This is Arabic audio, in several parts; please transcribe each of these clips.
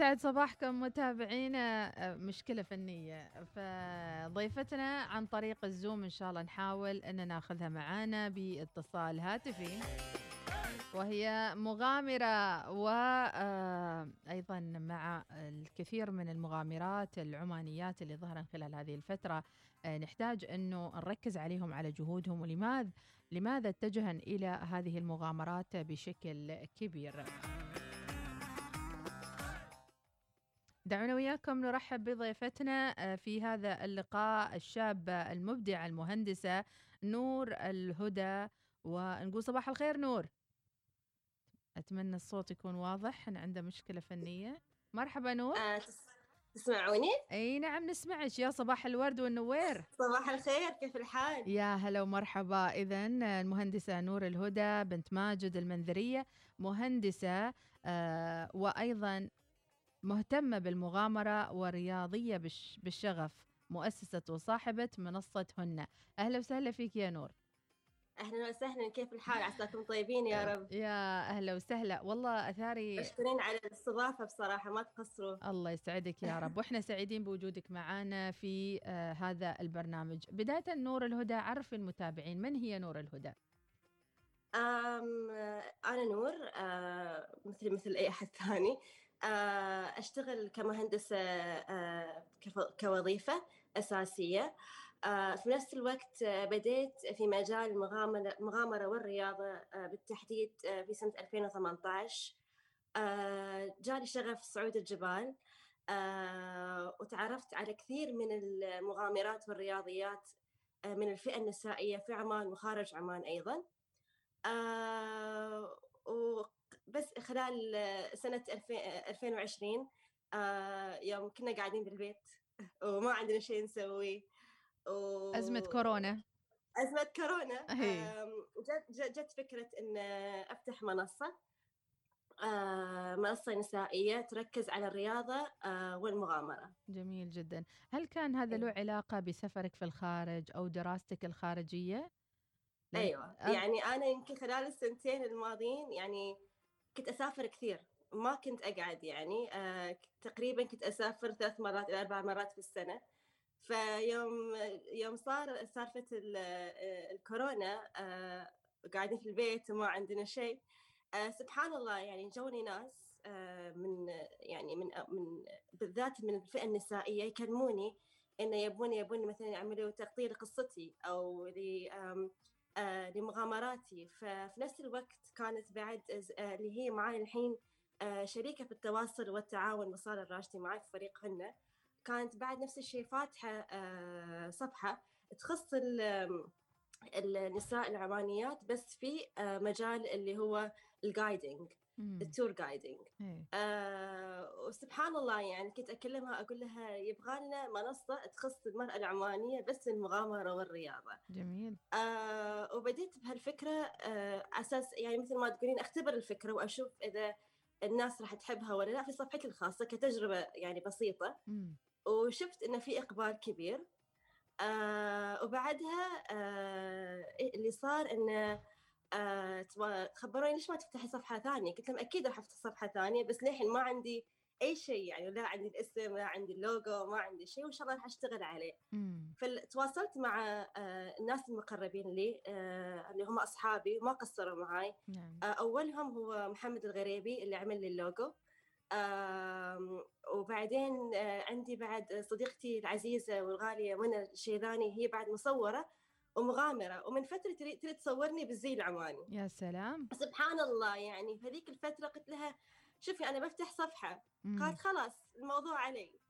يسعد صباحكم متابعينا. آه، مشكلة فنية. فضيفتنا عن طريق الزوم إن شاء الله نحاول أن ناخذها معانا باتصال هاتفي وهي مغامرة وأيضا آه، مع الكثير من المغامرات العمانيات اللي ظهرن خلال هذه الفترة. آه، نحتاج أنه نركز عليهم على جهودهم ولماذا لماذا اتجهن إلى هذه المغامرات بشكل كبير؟ دعونا وياكم نرحب بضيفتنا آه، في هذا اللقاء الشابة المبدعة المهندسة نور الهدى ونقول صباح الخير نور. أتمنى الصوت يكون واضح إحنا عنده مشكلة فنية. مرحبا نور. آه تسمعوني؟ إي نعم نسمعك. يا صباح الورد والنوير. صباح الخير كيف الحال؟ يا هلا ومرحبا. اذا المهندسة نور الهدى بنت ماجد المنذرية مهندسة آه وأيضا مهتمة بالمغامرة ورياضية بالشغف. مؤسسة وصاحبة منصة هن أهلا وسهلا فيك يا نور. أهلا وسهلا. كيف الحال؟ عساكم طيبين يا رب. يا أهلا وسهلا. والله أثاري مشكورين على الاستضافة بصراحة ما تقصروا. الله يسعدك يا رب. وإحنا سعيدين بوجودك معنا في آه هذا البرنامج. بداية نور الهدى عرف المتابعين. من هي نور الهدى؟ أم أنا نور آه مثل مثل أي أحد ثاني. آه، أشتغل كمهندسة آه، كوظيفة أساسية. آه، في نفس الوقت بديت في مجال المغامرة والرياضة بالتحديد في سنة 2018 جالي شغف صعود الجبال. وتعرفت على كثير من المغامرات والرياضيات من الفئة النسائية في عمان وخارج عمان أيضا. بس خلال سنة 2020 آه، يوم كنا قاعدين بالبيت. وما عندنا شيء نسويه و... أزمة كورونا. أزمة كورونا. جت جت فكرة إن أفتح منصة آه، منصة نسائية تركز على الرياضة آه، والمغامرة. جميل جدا. هل كان هذا له علاقة بسفرك في الخارج أو دراستك الخارجية؟ أيوة. يعني أنا يمكن خلال السنتين الماضيين يعني كنت أسافر كثير ما كنت أقعد يعني آه تقريبا كنت أسافر ثلاث مرات إلى أربع مرات في السنة. فيوم يوم صار سالفة آه، الكورونا آه قاعدين في البيت وما عندنا شيء سبحان الله يعني جوني ناس من يعني من من بالذات من الفئة النسائية يكلموني إنه يبون يبون مثلا يعملوا تغطية لقصتي آه، لمغامراتي. ففي نفس الوقت كانت بعد آه، اللي هي معي الحين آه، شريكة في التواصل والتعاون وصال الراشدي معي في فريق هن كانت بعد نفس الشيء فاتحة صفحة تخص النساء العمانيات بس في مجال اللي هو ال guiding ال tour guiding آه وسبحان الله يعني كنت أكلمها أقول لها يبغى لنا منصة تخص المرأة العمانية بس المغامرة والرياضة. جميل. آه وبديت بهالفكرة آه أساس يعني مثل ما تقولين أختبر الفكرة وأشوف إذا الناس راح تحبها ولا لا في صفحتي الخاصة كتجربة يعني بسيطة. مم. وشفت إنه في إقبال كبير. آه وبعدها آه اللي صار إنه آه خبروني ليش ما تفتحي صفحة ثانية؟ قلت لهم أكيد راح أفتح صفحة ثانية بس للحين ما عندي أي شيء يعني لا عندي الاسم لا عندي اللوجو ما عندي شيء وإن شاء الله راح أشتغل عليه. فتواصلت مع آه الناس المقربين لي آه اللي هم أصحابي وما قصروا معي نعم. أولهم هو محمد الغريبي اللي عمل لي اللوجو. وبعدين عندي بعد صديقتي العزيزة والغالية منى الشيذاني هي بعد مصورة. ومغامره ومن فترة تريد تصورني بالزي العماني يا سلام. سبحان الله يعني في هذيك الفترة قلت لها شوفي أنا بفتح صفحة. مم. قالت خلاص الموضوع علي.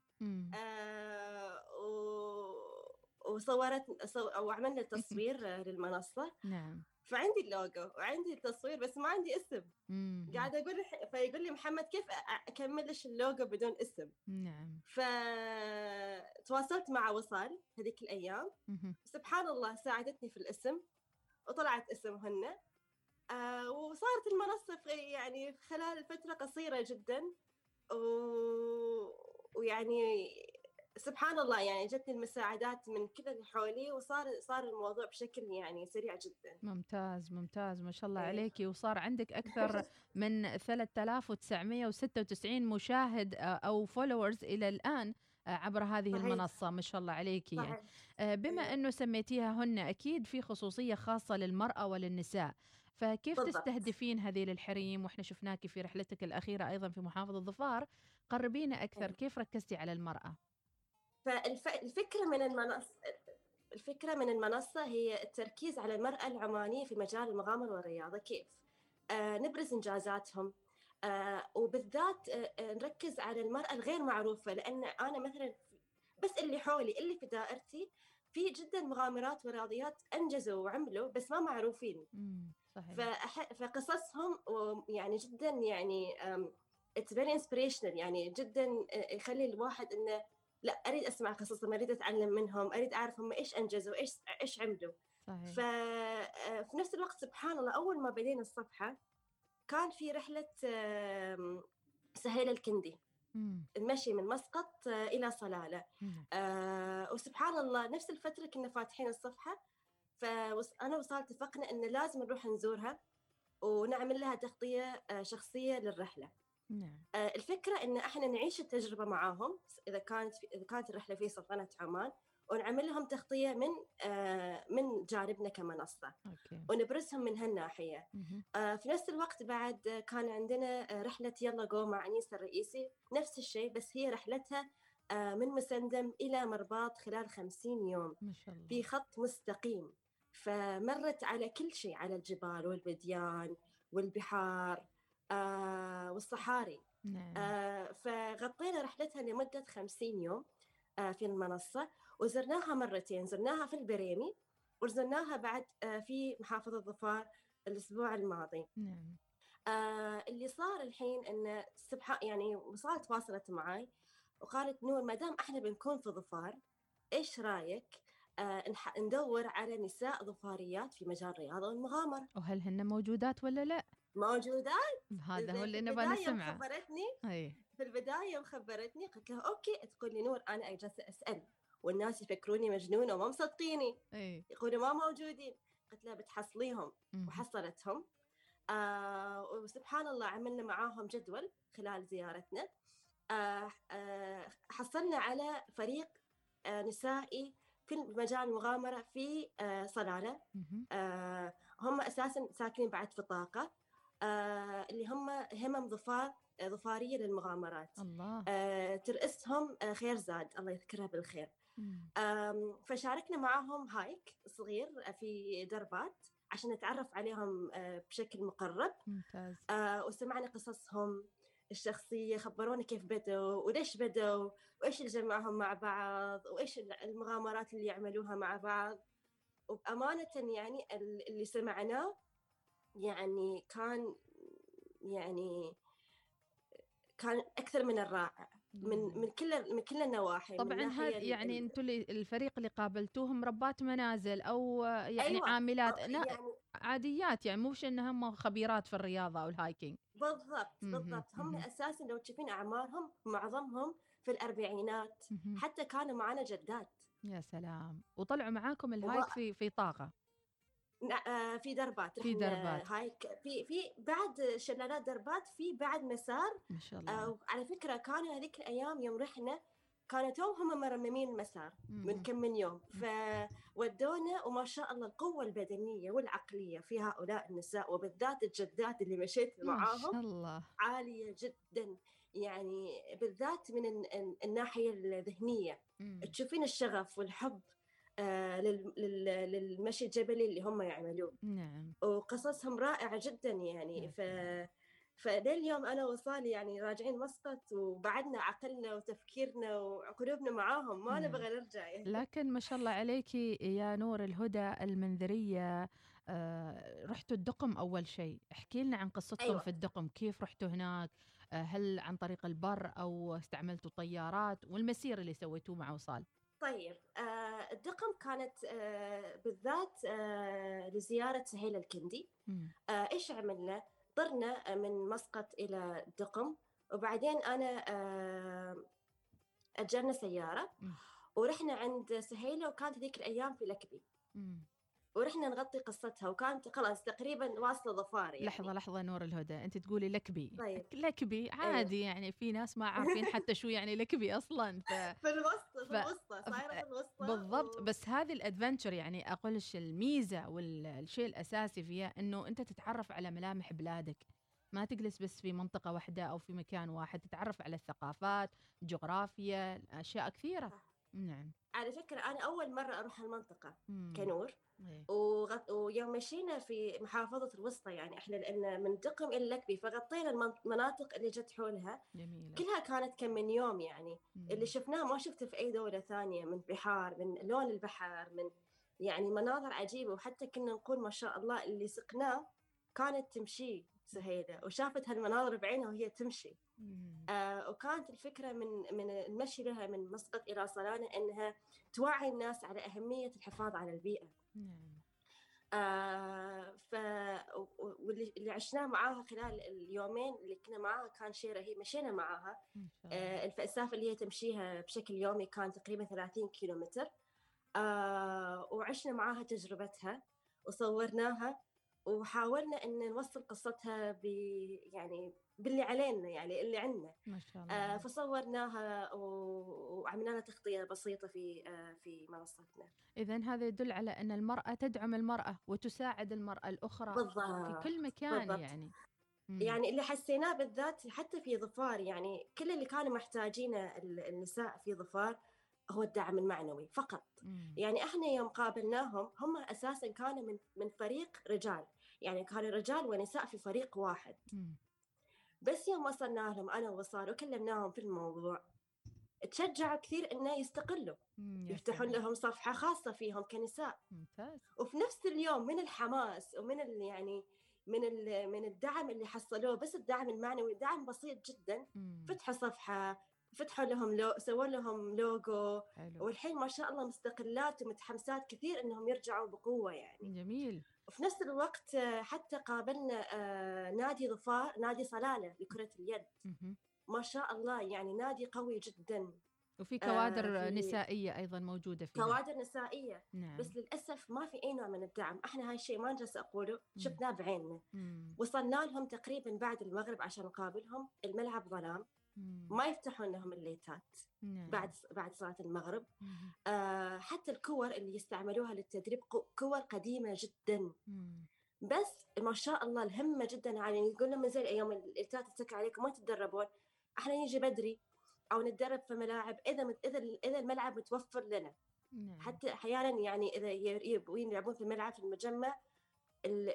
آه و... وصورت صو... أو عملنا تصوير للمنصة. نعم. فعندي اللوجو وعندي التصوير بس ما عندي اسم. قاعدة أقول فيقول لي محمد كيف أكمل لك اللوجو بدون اسم. نعم. فتواصلت مع وصال هذيك الأيام. سبحان الله ساعدتني في الاسم وطلعت اسمهن. آه وصارت المنصة في يعني خلال فترة قصيرة جدا. و... ويعني سبحان الله يعني جتني المساعدات من كل اللي حولي وصار صار الموضوع بشكل يعني سريع جدا. ممتاز ممتاز ما شاء الله إيه. عليكي وصار عندك أكثر من 3996 مشاهد أو فولورز إلى الآن عبر هذه صحيح. المنصة. ما شاء الله عليك يعني. بما أنه سميتيها هن أكيد في خصوصية خاصة للمرأة وللنساء. فكيف بالضبط. تستهدفين هذه الحريم وإحنا شفناكي في رحلتك الأخيرة أيضا في محافظة ظفار. قربينا أكثر كيف ركزتي على المرأة؟ فالفكرة من المنصة الفكرة من المنصة هي التركيز على المرأة العمانية في مجال المغامرة والرياضة. كيف؟ آه نبرز إنجازاتهم. آه وبالذات آه, آه، نركز على المرأة الغير معروفة. لأن أنا مثلا بس اللي حولي اللي في دائرتي في جدا مغامرات ورياضيات أنجزوا وعملوا بس ما معروفين. صحيح. فقصصهم يعني جدا يعني it's very inspirational يعني جدا آه، يخلي الواحد إنه لا أريد أسمع قصصهم أريد أتعلم منهم أريد أعرف هم إيش أنجزوا إيش إيش عملوا. صحيح. ففي نفس الوقت سبحان الله أول ما بدينا الصفحة كان في رحلة سهيل الكندي. مم. المشي من مسقط آه، إلى صلالة. آه وسبحان الله نفس الفترة كنا فاتحين الصفحة. فانا وصال اتفقنا إن لازم نروح نزورها ونعمل لها تغطية آه، شخصية للرحلة. نعم. آه، الفكرة إن إحنا نعيش التجربة معاهم إذا كانت إذا كانت الرحلة في سلطنة عمان ونعمل لهم تغطية من آه من جانبنا كمنصة. أوكي. ونبرزهم من هالناحية. آه في نفس الوقت بعد كان عندنا رحلة يلا جو مع أنيس الرئيسي. نفس الشيء بس هي رحلتها من مسندم إلى مرباط خلال خمسين يوم. ما شاء الله. في خط مستقيم. فمرت على كل شيء على الجبال والوديان والبحار. آه والصحاري نعم. آه فغطينا رحلتها لمدة خمسين يوم آه في المنصة وزرناها مرتين زرناها في البريمي وزرناها بعد آه في محافظة ظفار الأسبوع الماضي نعم. آه اللي صار الحين أن سبحان يعني وصلت تواصلت معي وقالت نور ما دام إحنا بنكون في ظفار إيش رأيك آه ندور على نساء ظفاريات في مجال الرياضة والمغامرة وهل هن موجودات ولا لا موجودات هذا هو اللي نبغى نسمعه. خبرتني. أي. في البداية يوم خبرتني قلت لها أوكي تقول لي نور أنا جالسه أسأل. والناس يفكروني مجنونه وما مصدقيني. يقولوا ما موجودين. قلت لها بتحصليهم. وحصلتهم. آه وسبحان الله عملنا معاهم جدول خلال زيارتنا. آه آه حصلنا على فريق آه نسائي في مجال المغامرة في آه صلالة آه هم أساسا ساكنين بعد في طاقة. اللي هم همم ظفار آه، ظفارية للمغامرات. الله. آه ترأسهم آه خير زاد الله يذكرها بالخير. فشاركنا معاهم هايك صغير في دربات عشان نتعرف عليهم آه بشكل مقرب. ممتاز. آه وسمعنا قصصهم الشخصية خبرونا كيف بدوا وليش بدوا وإيش اللي جمعهم مع بعض وإيش المغامرات اللي يعملوها مع بعض. وبأمانة يعني اللي سمعناه يعني كان يعني كان أكثر من الرائع من من كل من كل النواحي طبعا هذا يعني أنتم الفريق اللي قابلتوهم ربات منازل أو يعني أيوة. عاملات يعني عاديات يعني مو انهم خبيرات في الرياضة أو ال hiking. بالضبط بالضبط. هم أساسا لو تشوفين أعمارهم معظمهم في الأربعينات حتى كانوا معنا جدات. يا سلام. وطلعوا معاكم ال hike في في طاقة. في دربات في دربات. هاي في في بعد شلالات دربات في بعد مسار. ما شاء الله. آه على فكرة كانوا هذيك الأيام يوم رحنا كانوا توهم مرممين المسار من كم من يوم. فودونا وما شاء الله القوة البدنية والعقلية في هؤلاء النساء وبالذات الجدات اللي مشيت معاهم ما شاء الله. عالية جدا. يعني بالذات من الناحية الذهنية. تشوفين الشغف والحب آه، للمشي الجبلي اللي هم يعملوه نعم. وقصصهم رائعة جدا يعني. ف فلليوم أنا وصالي يعني راجعين مسقط وبعدنا عقلنا وتفكيرنا وقلوبنا معاهم. ما نعم. نبغى نرجع يعني. لكن ما شاء الله عليكي يا نور الهدى المنذرية. آه رحتوا الدقم أول شيء. احكي لنا عن قصتكم أيوة. في الدقم. كيف رحتوا هناك؟ آه هل عن طريق البر أو استعملتوا طيارات؟ والمسير اللي سويتوه مع وصال؟ طيب آه الدقم كانت آه بالذات آه لزيارة سهيل الكندي. إيش عملنا؟ طرنا من مسقط إلى الدقم وبعدين أنا أجرنا سيارة ورحنا عند سهيله وكانت هذيك الأيام في لكبي. ورحنا نغطي قصتها وكانت خلاص تقريبا واصلة ظفار يعني. لحظة لحظة نور الهدى أنت تقولي لكبي طيب. لكبي أيوه. عادي أيوه. يعني في ناس ما عارفين حتى شو يعني لكبي أصلا ف... في الوسط في الوسطى صايرة في الوسطى بالضبط و... بس هذه الأدفنتشر يعني أقول الميزة والشيء الأساسي فيها إنه أنت تتعرف على ملامح بلادك ما تجلس بس في منطقة واحدة أو في مكان واحد تتعرف على الثقافات جغرافيا أشياء كثيرة نعم على فكرة أنا أول مرة أروح المنطقة مم. كنور إيه. ويوم مشينا في محافظة الوسطى يعني إحنا لأن من دقم إلى لكبي فغطينا المناطق اللي جت حولها. جميلة. كلها كانت كم من يوم يعني. مم. اللي شفناه ما شفته في أي دولة ثانية من بحار من لون البحر من يعني مناظر عجيبة. وحتى كنا نقول ما شاء الله اللي سقناه كانت تمشي سهيلة وشافت هالمناظر بعينها وهي تمشي. آه وكانت الفكرة من من المشي لها من مسقط إلى صلانة أنها توعي الناس على أهمية الحفاظ على البيئة. نعم. آه ف واللي عشناه معاها خلال اليومين اللي كنا معاها كان شيء رهيب مشينا معاها. آه اللي هي تمشيها بشكل يومي كان تقريبا 30 كيلومتر. آه وعشنا معاها تجربتها وصورناها. وحاولنا إن نوصل قصتها ب يعني باللي علينا يعني اللي عندنا ما شاء الله آه فصورناها وعملنا لها تغطية بسيطة في آه في منصتنا اذا هذا يدل على أن المرأة تدعم المرأة وتساعد المرأة الأخرى بالضبط. في كل مكان بالضبط. يعني مم. يعني اللي حسيناه بالذات حتى في ظفار يعني كل اللي كانوا محتاجينه النساء في ظفار هو الدعم المعنوي فقط. مم. يعني إحنا يوم قابلناهم هم أساسا كانوا من من فريق رجال. يعني كانوا رجال ونساء في فريق واحد. مم. بس يوم وصلنا لهم أنا وصار وكلمناهم في الموضوع تشجعوا كثير إنه يستقلوا. يفتحون لهم صفحة خاصة فيهم كنساء. ممتاز. وفي نفس اليوم من الحماس ومن يعني من من الدعم اللي حصلوه بس الدعم المعنوي دعم بسيط جدا. فتحوا صفحة فتحوا لهم لو سووا لهم لوجو حلو. والحين ما شاء الله مستقلات ومتحمسات كثير إنهم يرجعوا بقوة يعني. جميل. وفي نفس الوقت حتى قابلنا آه، نادي ظفار نادي صلالة لكرة اليد. ما شاء الله يعني نادي قوي جدا. وفي كوادر آه نسائية أيضا موجودة فيه كوادر نسائية. نعم. بس للأسف ما في أي نوع من الدعم. إحنا هاي الشيء ما نجلس أقوله شفناه بعيننا. وصلنا لهم تقريبا بعد المغرب عشان نقابلهم. الملعب ظلام. ما يفتحون لهم الليتات نعم. بعد بعد صلاة المغرب. آه حتى الكور اللي يستعملوها للتدريب كور قديمة جدا. مم. بس ما شاء الله الهمة جدا عاليه يقول لهم زين أيام الليتات تسكر عليكم ما تتدربون. إحنا نيجي بدري أو نتدرب في ملاعب إذا إذا إذا الملعب متوفر لنا. نعم. حتى أحيانا يعني إذا يبغون يلعبون في الملعب في المجمع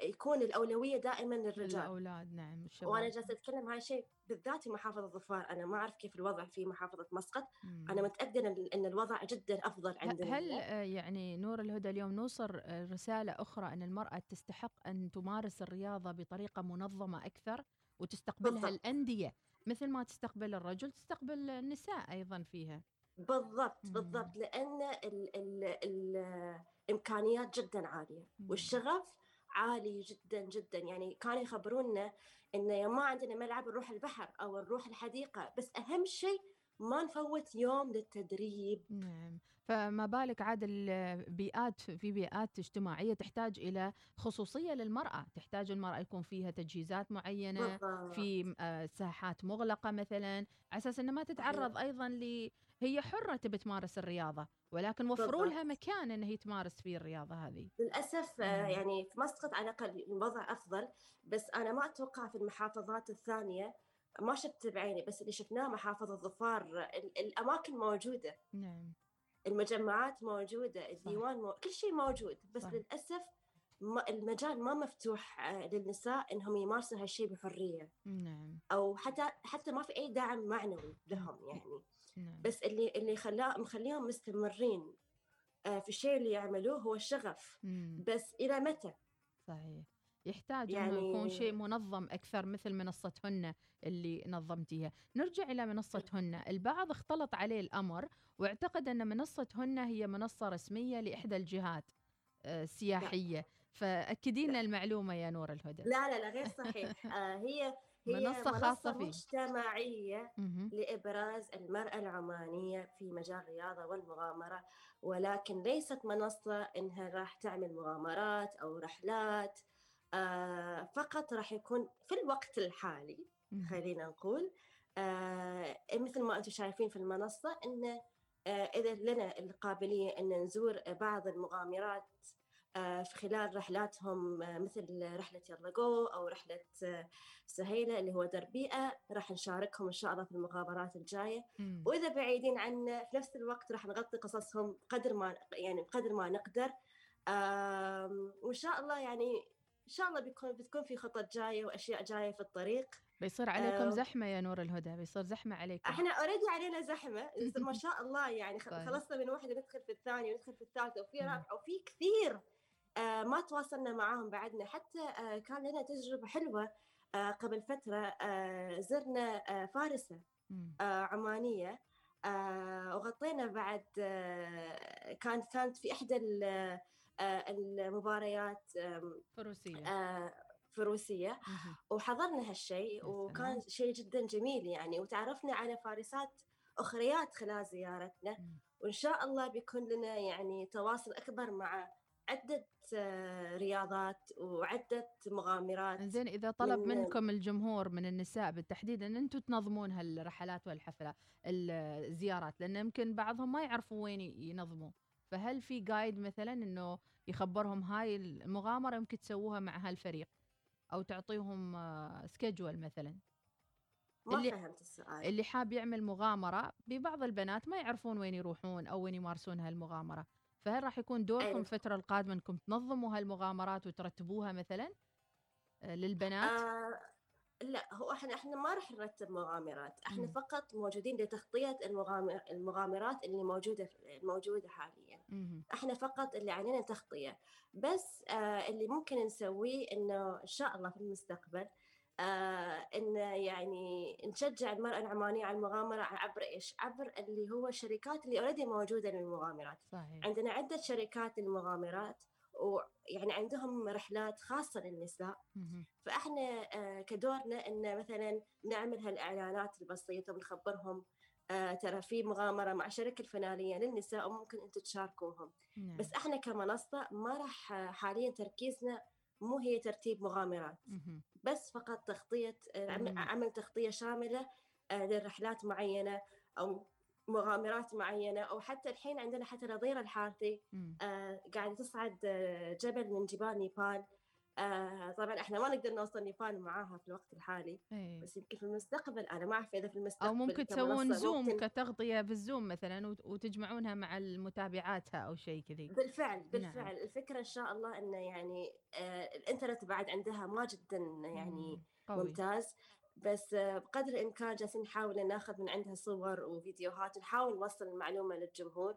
يكون الأولوية دائما للرجال الأولاد نعم الشباب. وأنا جالسة أتكلم هاي الشيء بالذات في محافظة ظفار أنا ما أعرف كيف الوضع في محافظة مسقط مم. أنا متأكدة إن الوضع جدا أفضل عندنا هل يعني نور الهدى اليوم نوصل رسالة أخرى أن المرأة تستحق أن تمارس الرياضة بطريقة منظمة أكثر وتستقبلها بالضبط. الأندية مثل ما تستقبل الرجل تستقبل النساء أيضا فيها بالضبط مم. بالضبط لأن ال ال الامكانيات جدا عالية مم. والشغف عالي جدا جدا. يعني كانوا يخبرونا إنه ما عندنا ملعب نروح البحر أو نروح الحديقة. بس أهم شيء ما نفوت يوم للتدريب. نعم. فما بالك عاد البيئات في بيئات اجتماعية تحتاج إلى خصوصية للمرأة، تحتاج المرأة يكون فيها تجهيزات معينة، في آه، ساحات مغلقة مثلا، على أساس انها ما تتعرض أيضا ل هي حرة تبي تمارس الرياضة، ولكن وفروا لها مكان انها هي تمارس فيه الرياضة هذه. للأسف آه، يعني في مسقط على الأقل الوضع أفضل، بس أنا ما أتوقع في المحافظات الثانية ما شفت بعيني بس اللي شفناه محافظة ظفار الأماكن موجودة. نعم. المجمعات موجودة الديوان مو... كل شيء موجود بس صح. للأسف ما المجال ما مفتوح آه، للنساء إنهم يمارسوا هالشيء بحرية. نعم. أو حتى حتى ما في أي دعم معنوي لهم يعني. نعم. بس اللي اللي خلاه مخليهم مستمرين آه، في الشيء اللي يعملوه هو الشغف. مم. بس إلى متى؟ صحيح. يحتاج يعني انه يكون شيء منظم أكثر مثل منصه هن اللي نظمتيها. نرجع إلى منصه هن البعض اختلط عليه الأمر واعتقد أن منصه هن هي منصة رسمية لإحدى الجهات السياحيه آه، فاكدي لنا المعلومة يا نور الهدى. لا لا لا غير صحيح. آه هي منصة خاصة فيه مجتمعية لإبراز المرأة العمانية في مجال الرياضة والمغامرة. ولكن ليست منصة إنها راح تعمل مغامرات أو رحلات. آه فقط راح يكون في الوقت الحالي خلينا نقول آه مثل ما أنتم شايفين في المنصة إن آه إذا لنا القابلية أن نزور بعض المغامرات آه، في خلال رحلاتهم آه، مثل رحلة يلا جو أو رحلة آه، سهيلة اللي هو دربيئة راح نشاركهم إن شاء الله في المغامرات الجاية. مم. وإذا بعيدين عنا في نفس الوقت راح نغطي قصصهم قدر ما يعني بقدر ما نقدر. وإن شاء الله يعني إن شاء الله بيكون بتكون في خطط جاية وأشياء جاية في الطريق. بيصير عليكم أه زحمة يا نور الهدى بيصير زحمة عليكم. إحنا already علينا زحمة. ما شاء الله يعني طيب. خلصنا من واحدة ندخل في الثانية وندخل في الثالثة وفي رابعة وفي كثير. آه، ما تواصلنا معاهم بعدنا. حتى آه، كان لنا تجربة حلوة آه، قبل فترة زرنا فارسة عمانية. وغطينا بعد كانت كانت في إحدى المباريات فروسية. فروسية. وحضرنا هالشيء وكان شيء جدا جميل يعني. وتعرفنا على فارسات أخريات خلال زيارتنا. وإن شاء الله بيكون لنا يعني تواصل أكبر مع عدة آه، رياضات وعدة مغامرات زين إذا طلب من منكم الجمهور من النساء بالتحديد أن أنتم تنظمون هالرحلات والحفلات الزيارات لأن يمكن بعضهم ما يعرفوا وين ينظموا. فهل في جايد مثلا أنه يخبرهم هاي المغامرة يمكن تسووها مع هالفريق أو تعطيهم سكجول آه، مثلا ما اللي فهمت السؤال اللي حاب يعمل مغامرة ببعض البنات ما يعرفون وين يروحون أو وين يمارسون هالمغامرة فهل راح يكون دوركم أيوة. الفترة القادمة إنكم تنظموا هالمغامرات وترتبوها مثلا آه، للبنات؟ آه لا هو إحنا إحنا ما راح نرتب مغامرات، إحنا م. فقط موجودين لتغطية المغامر المغامرات اللي موجودة موجودة حاليا. إحنا فقط اللي علينا تغطية، بس آه اللي ممكن نسويه إنه إن شاء الله في المستقبل آه ان يعني نشجع المرأة العمانية على المغامرة عبر إيش؟ عبر اللي هو الشركات اللي اوريدي موجودة للمغامرات. صحيح. عندنا عدة شركات للمغامرات ويعني عندهم رحلات خاصة للنساء فإحنا آه كدورنا ان مثلا نعمل هالإعلانات البسيطة ونخبرهم آه ترى في مغامرة مع شركة الفلانيه للنساء وممكن أنتم تشاركوهم. نعم. بس إحنا كمنصة ما راح حاليا تركيزنا مو هي ترتيب مغامرات بس فقط تغطية عمل تغطية شاملة آه، لرحلات معينة أو مغامرات معينة أو حتى الحين عندنا حتى نظيرة الحارثي آه قاعدة تصعد آه، جبل من جبال نيبال. آه طبعا إحنا ما نقدر نوصل نيبال معاها في الوقت الحالي أيه. بس يمكن في المستقبل أنا ما أعرف إذا في المستقبل أو ممكن تسوون Zoom ممكن... كتغطية بال Zoom مثلا وتجمعونها مع المتابعاتها أو شيء كذي بالفعل. بالفعل نعم. الفكرة إن شاء الله إنه يعني آه الإنترنت بعد عندها ما جدا يعني قوي. ممتاز بس بقدر الإمكان جالسين نحاول ناخذ من عندها صور وفيديوهات ونحاول نوصل المعلومة للجمهور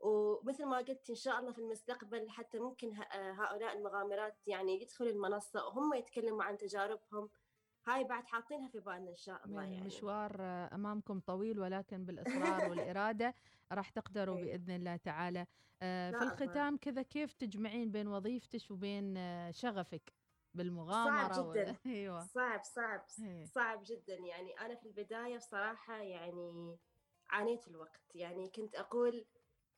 ومثل ما قلت إن شاء الله في المستقبل حتى ممكن هؤلاء المغامرات يعني يدخلوا المنصة وهم يتكلموا عن تجاربهم. هاي بعد حاطينها في بالنا إن شاء الله يعني. المشوار أمامكم طويل ولكن بالإصرار والإرادة راح تقدروا إيه. بإذن الله تعالى. آه، في الختام كذا كيف تجمعين بين وظيفتك وبين آه، شغفك بالمغامرة صعب جدا. و... أيوه. صعب صعب إيه. صعب جدا. يعني أنا في البداية بصراحة يعني عانيت الوقت. يعني كنت أقول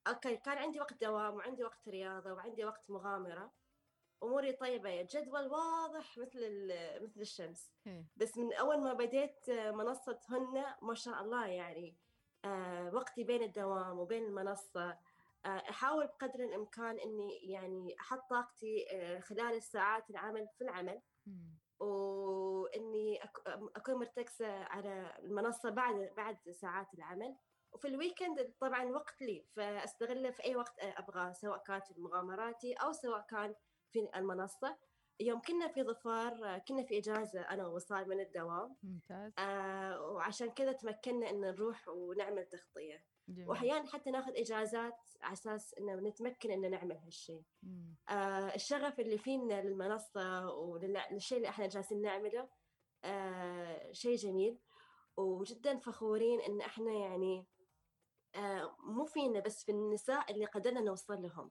أوكي كان عندي وقت دوام وعندي وقت رياضة وعندي وقت مغامرة. أموري طيبة جدول واضح مثل مثل الشمس. بس من أول ما بديت منصة هن ما شاء الله يعني آه وقتي بين الدوام وبين المنصة آه أحاول بقدر الإمكان إني يعني أحط طاقتي آه خلال الساعات العمل في العمل. وإني أكون مرتكزة على المنصة بعد بعد ساعات العمل. وفي الويكند طبعا وقت لي فأستغله في أي وقت أبغاه سواء كانت في مغامراتي أو سواء كان في المنصة. يوم كنا في ظفار كنا في إجازة أنا ووصال من الدوام. ممتاز. آه وعشان كذا تمكنا إن نروح ونعمل تغطية. واحيانا حتى ناخذ إجازات على أساس انه نتمكن إن نعمل هالشيء آه الشغف اللي فينا للمنصة وللشيء اللي إحنا جالسين نعمله آه شيء جميل. وجدا فخورين إن إحنا يعني مو فينا بس في النساء اللي قدرنا نوصل لهم.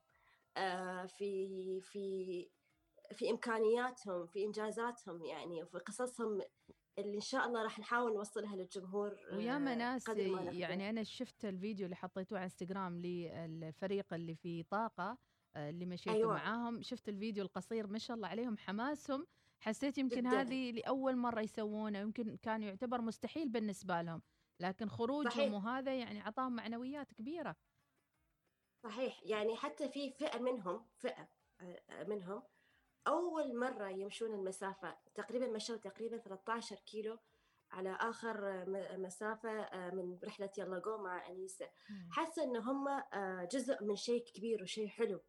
آه، في في في إمكانياتهم في إنجازاتهم يعني وفي قصصهم اللي إن شاء الله راح نحاول نوصلها للجمهور وياما ناس يعني أنا شفت الفيديو اللي حطيتوه على إنستغرام للفريق اللي في طاقة اللي مشيت أيوة. معاهم. شفت الفيديو القصير ما شاء الله عليهم حماسهم. حسيت يمكن جداً. هذه لأول مرة يسوونه يمكن كان يعتبر مستحيل بالنسبة لهم. لكن خروجهم وهذا يعني عطاهم معنويات كبيرة. صحيح. يعني حتى في فئة منهم فئة آه، منهم أول مرة يمشون المسافة تقريبا مشوا تقريبا 13 كيلو على آخر مسافة آه، من رحلة يلا جو مع أنيسة. حاسة إن هم آه، جزء من شيء كبير وشيء حلو.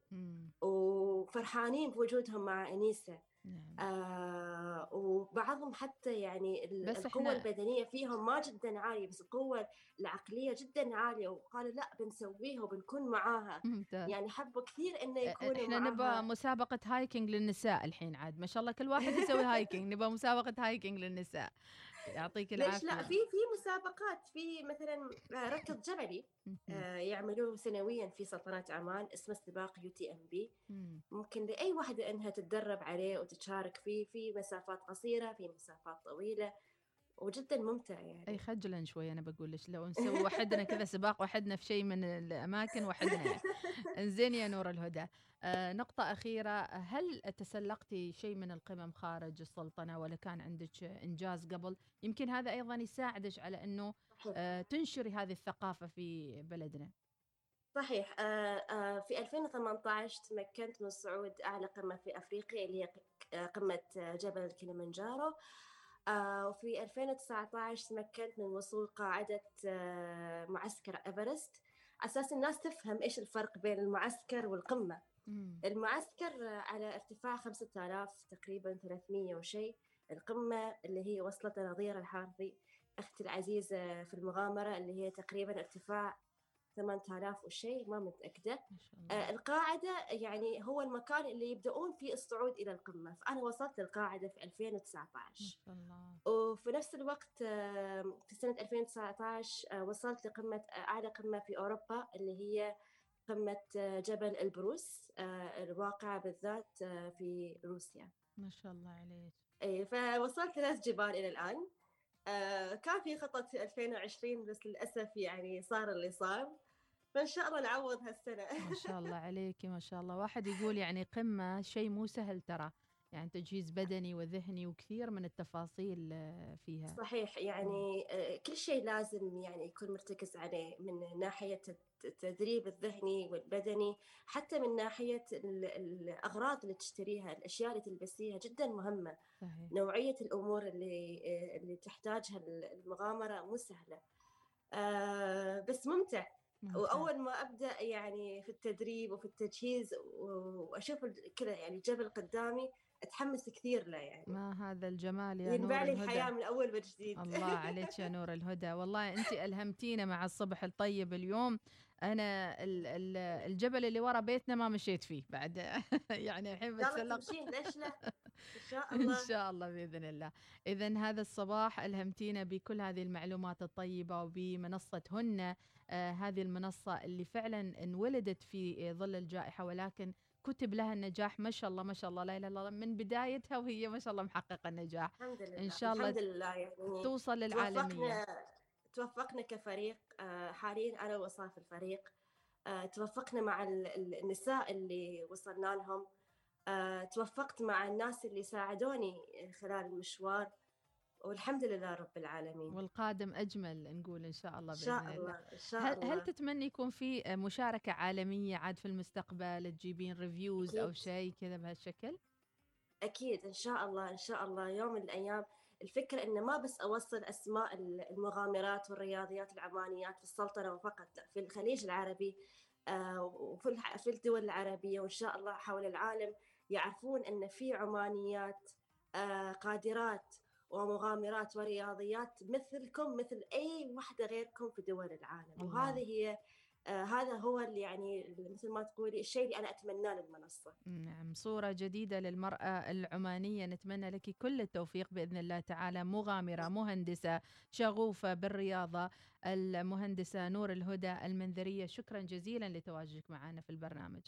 وفرحانين بوجودهم مع أنيسة. نعم. آه وبعضهم حتى يعني بس القوة البدنية فيهم ما جدا عالية بس القوة العقلية جدا عالية وقالوا لا بنسويها وبنكون معاها. ممتاز. يعني حبوا كثير إنه يكونوا إحنا نبغى مسابقة hiking للنساء الحين عاد. ما شاء الله كل واحد يسوي hiking. نبغى مسابقة hiking للنساء. يعطيك العافيه ليش لا؟ في في مسابقات في مثلا آه، ركض جبلي آه يعملوه سنويا في سلطنة عمان اسمه سباق UTMB. ممكن لأي واحدة إنها تتدرب عليه وتشارك فيه في مسافات قصيرة في مسافات طويلة. وجدا ممتع يعني. أي خجلا شوي أنا بقول لك لو نسوي وحدنا كذا سباق وحدنا في شيء من الأماكن وحدنا إنزين يا نور الهدى. آه نقطة أخيرة هل تسلقتي شيء من القمم خارج السلطنة ولا كان عندك إنجاز قبل؟ يمكن هذا أيضا يساعدك على أنه آه تنشري هذه الثقافة في بلدنا. صحيح. آه آه في 2018 تمكنت من صعود أعلى قمة في أفريقيا اللي هي قمة جبل كليمنجارو. وفي 2019 تمكنت من وصول قاعدة آه معسكر إيفرست. أساس الناس تفهم إيش الفرق بين المعسكر والقمة. مم. المعسكر على ارتفاع 5000 تقريبا 300 وشيء القمة اللي هي وصلت نظير الحارثي أختي العزيزة في المغامرة اللي هي تقريبا ارتفاع 8000 وشيء ما متأكدة. آه القاعدة يعني هو المكان اللي يبدأون فيه الصعود إلى القمة. فأنا وصلت للقاعدة في 2019 ما شاء الله. وفي نفس الوقت آه في سنة 2019 آه وصلت لقمة أعلى قمة في أوروبا اللي هي قمة جبل البروس آه، الواقعة بالذات آه، في روسيا. ما شاء الله عليك. اي فوصلت ثلاث جبال إلى الآن. آه، كان في خطط في 2020 بس للأسف يعني صار اللي صار. فإن شاء الله نعوض هالسنة. ما شاء الله عليكي ما شاء الله. واحد يقول يعني قمة شيء مو سهل ترى. يعني تجهيز بدني وذهني وكثير من التفاصيل فيها. صحيح يعني كل شيء لازم يعني يكون مرتكز عليه من ناحية التدريب الذهني والبدني حتى من ناحية الأغراض اللي تشتريها الأشياء اللي تلبسيها جدا مهمة. صحيح. نوعية الأمور اللي اللي تحتاجها المغامرة مو سهلة. آه بس ممتع. وأول ما أبدأ يعني في التدريب وفي التجهيز وأشوف كذا يعني جبل قدامي أتحمس كثير له يعني. ما هذا الجمال يا ينبع لي الحياة من أول وجديد. الله عليك يا نور الهدى. والله انت ألهمتينا مع الصبح الطيب اليوم. أنا الجبل اللي ورا بيتنا ما مشيت فيه بعد. يعني الحين بتسلق ليش لا؟ إن شاء الله. إن شاء الله بإذن الله. اذا هذا الصباح ألهمتينا بكل هذه المعلومات الطيبة وبمنصه هن آه هذه المنصة اللي فعلا انولدت في ظل الجائحة ولكن كتب لها النجاح ما شاء الله ما شاء الله لا إله إلا الله من بدايتها وهي ما شاء الله محققة النجاح. الحمد لله إن شاء الله الحمد لله يعني توصل للعالمية. توفقنا توفقنا كفريق آه، حاليا أنا وصاف الفريق. آه، توفقنا مع النساء اللي وصلنا لهم. آه، توفقت مع الناس اللي ساعدوني خلال المشوار. والحمد لله رب العالمين والقادم أجمل نقول إن شاء الله بإذن شاء الله. إن شاء هل, الله. هل تتمني يكون في مشاركة عالمية عاد في المستقبل تجيبين ريفيوز أو شيء كذا بهالشكل؟ أكيد إن شاء الله إن شاء الله يوم من الأيام الفكرة إنه ما بس أوصل أسماء المغامرات والرياضيات العمانيات في السلطنة وفقط في الخليج العربي آه، وفي في الدول العربية وإن شاء الله حول العالم يعرفون إن في عمانيات آه، قادرات ومغامرات ورياضيات مثلكم مثل أي وحدة غيركم في دول العالم. وهذه هي آه هذا هو اللي يعني مثل ما تقولي الشيء اللي أنا أتمناه للمنصة. نعم صورة جديدة للمرأة العمانية. نتمنى لك كل التوفيق بإذن الله تعالى. مغامرة مهندسة شغوفة بالرياضة المهندسة نور الهدى المنذرية. شكرا جزيلا لتواجدك معنا في البرنامج.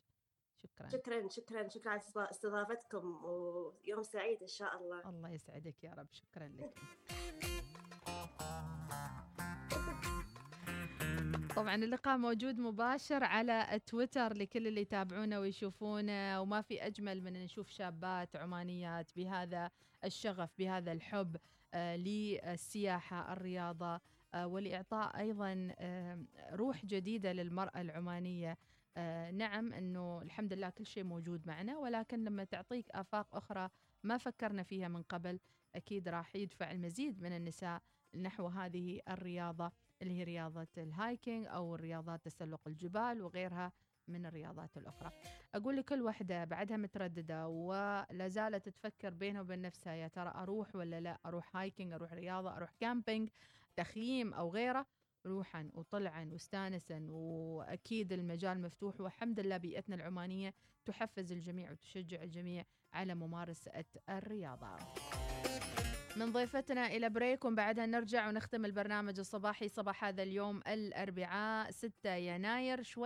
شكرا. شكرا شكرا شكرا على استضافتكم ويوم سعيد إن شاء الله. الله يسعدك يا رب شكرا لك. طبعا اللقاء موجود مباشر على تويتر لكل اللي يتابعونا ويشوفونا وما في أجمل من نشوف شابات عمانيات بهذا الشغف بهذا الحب آه للسياحة الرياضة آه ولاعطاء أيضا آه روح جديدة للمرأة العمانية. آه نعم إنه الحمد لله كل شيء موجود معنا ولكن لما تعطيك آفاق أخرى ما فكرنا فيها من قبل أكيد راح يدفع المزيد من النساء نحو هذه الرياضة اللي هي رياضة الهايكينج أو رياضات تسلق الجبال وغيرها من الرياضات الأخرى. أقول لكل وحدة بعدها مترددة ولا زالت تفكر بينها وبين نفسها يا ترى أروح ولا لا؟ أروح hiking أروح رياضة أروح camping تخييم أو غيره؟ روحا وطلعا واستانسا وأكيد المجال مفتوح والحمد لله بيئتنا العمانية تحفز الجميع وتشجع الجميع على ممارسة الرياضة. من ضيفتنا إلى break وبعدها نرجع ونختم البرنامج الصباحي صباح هذا اليوم الأربعاء 6 يناير شوي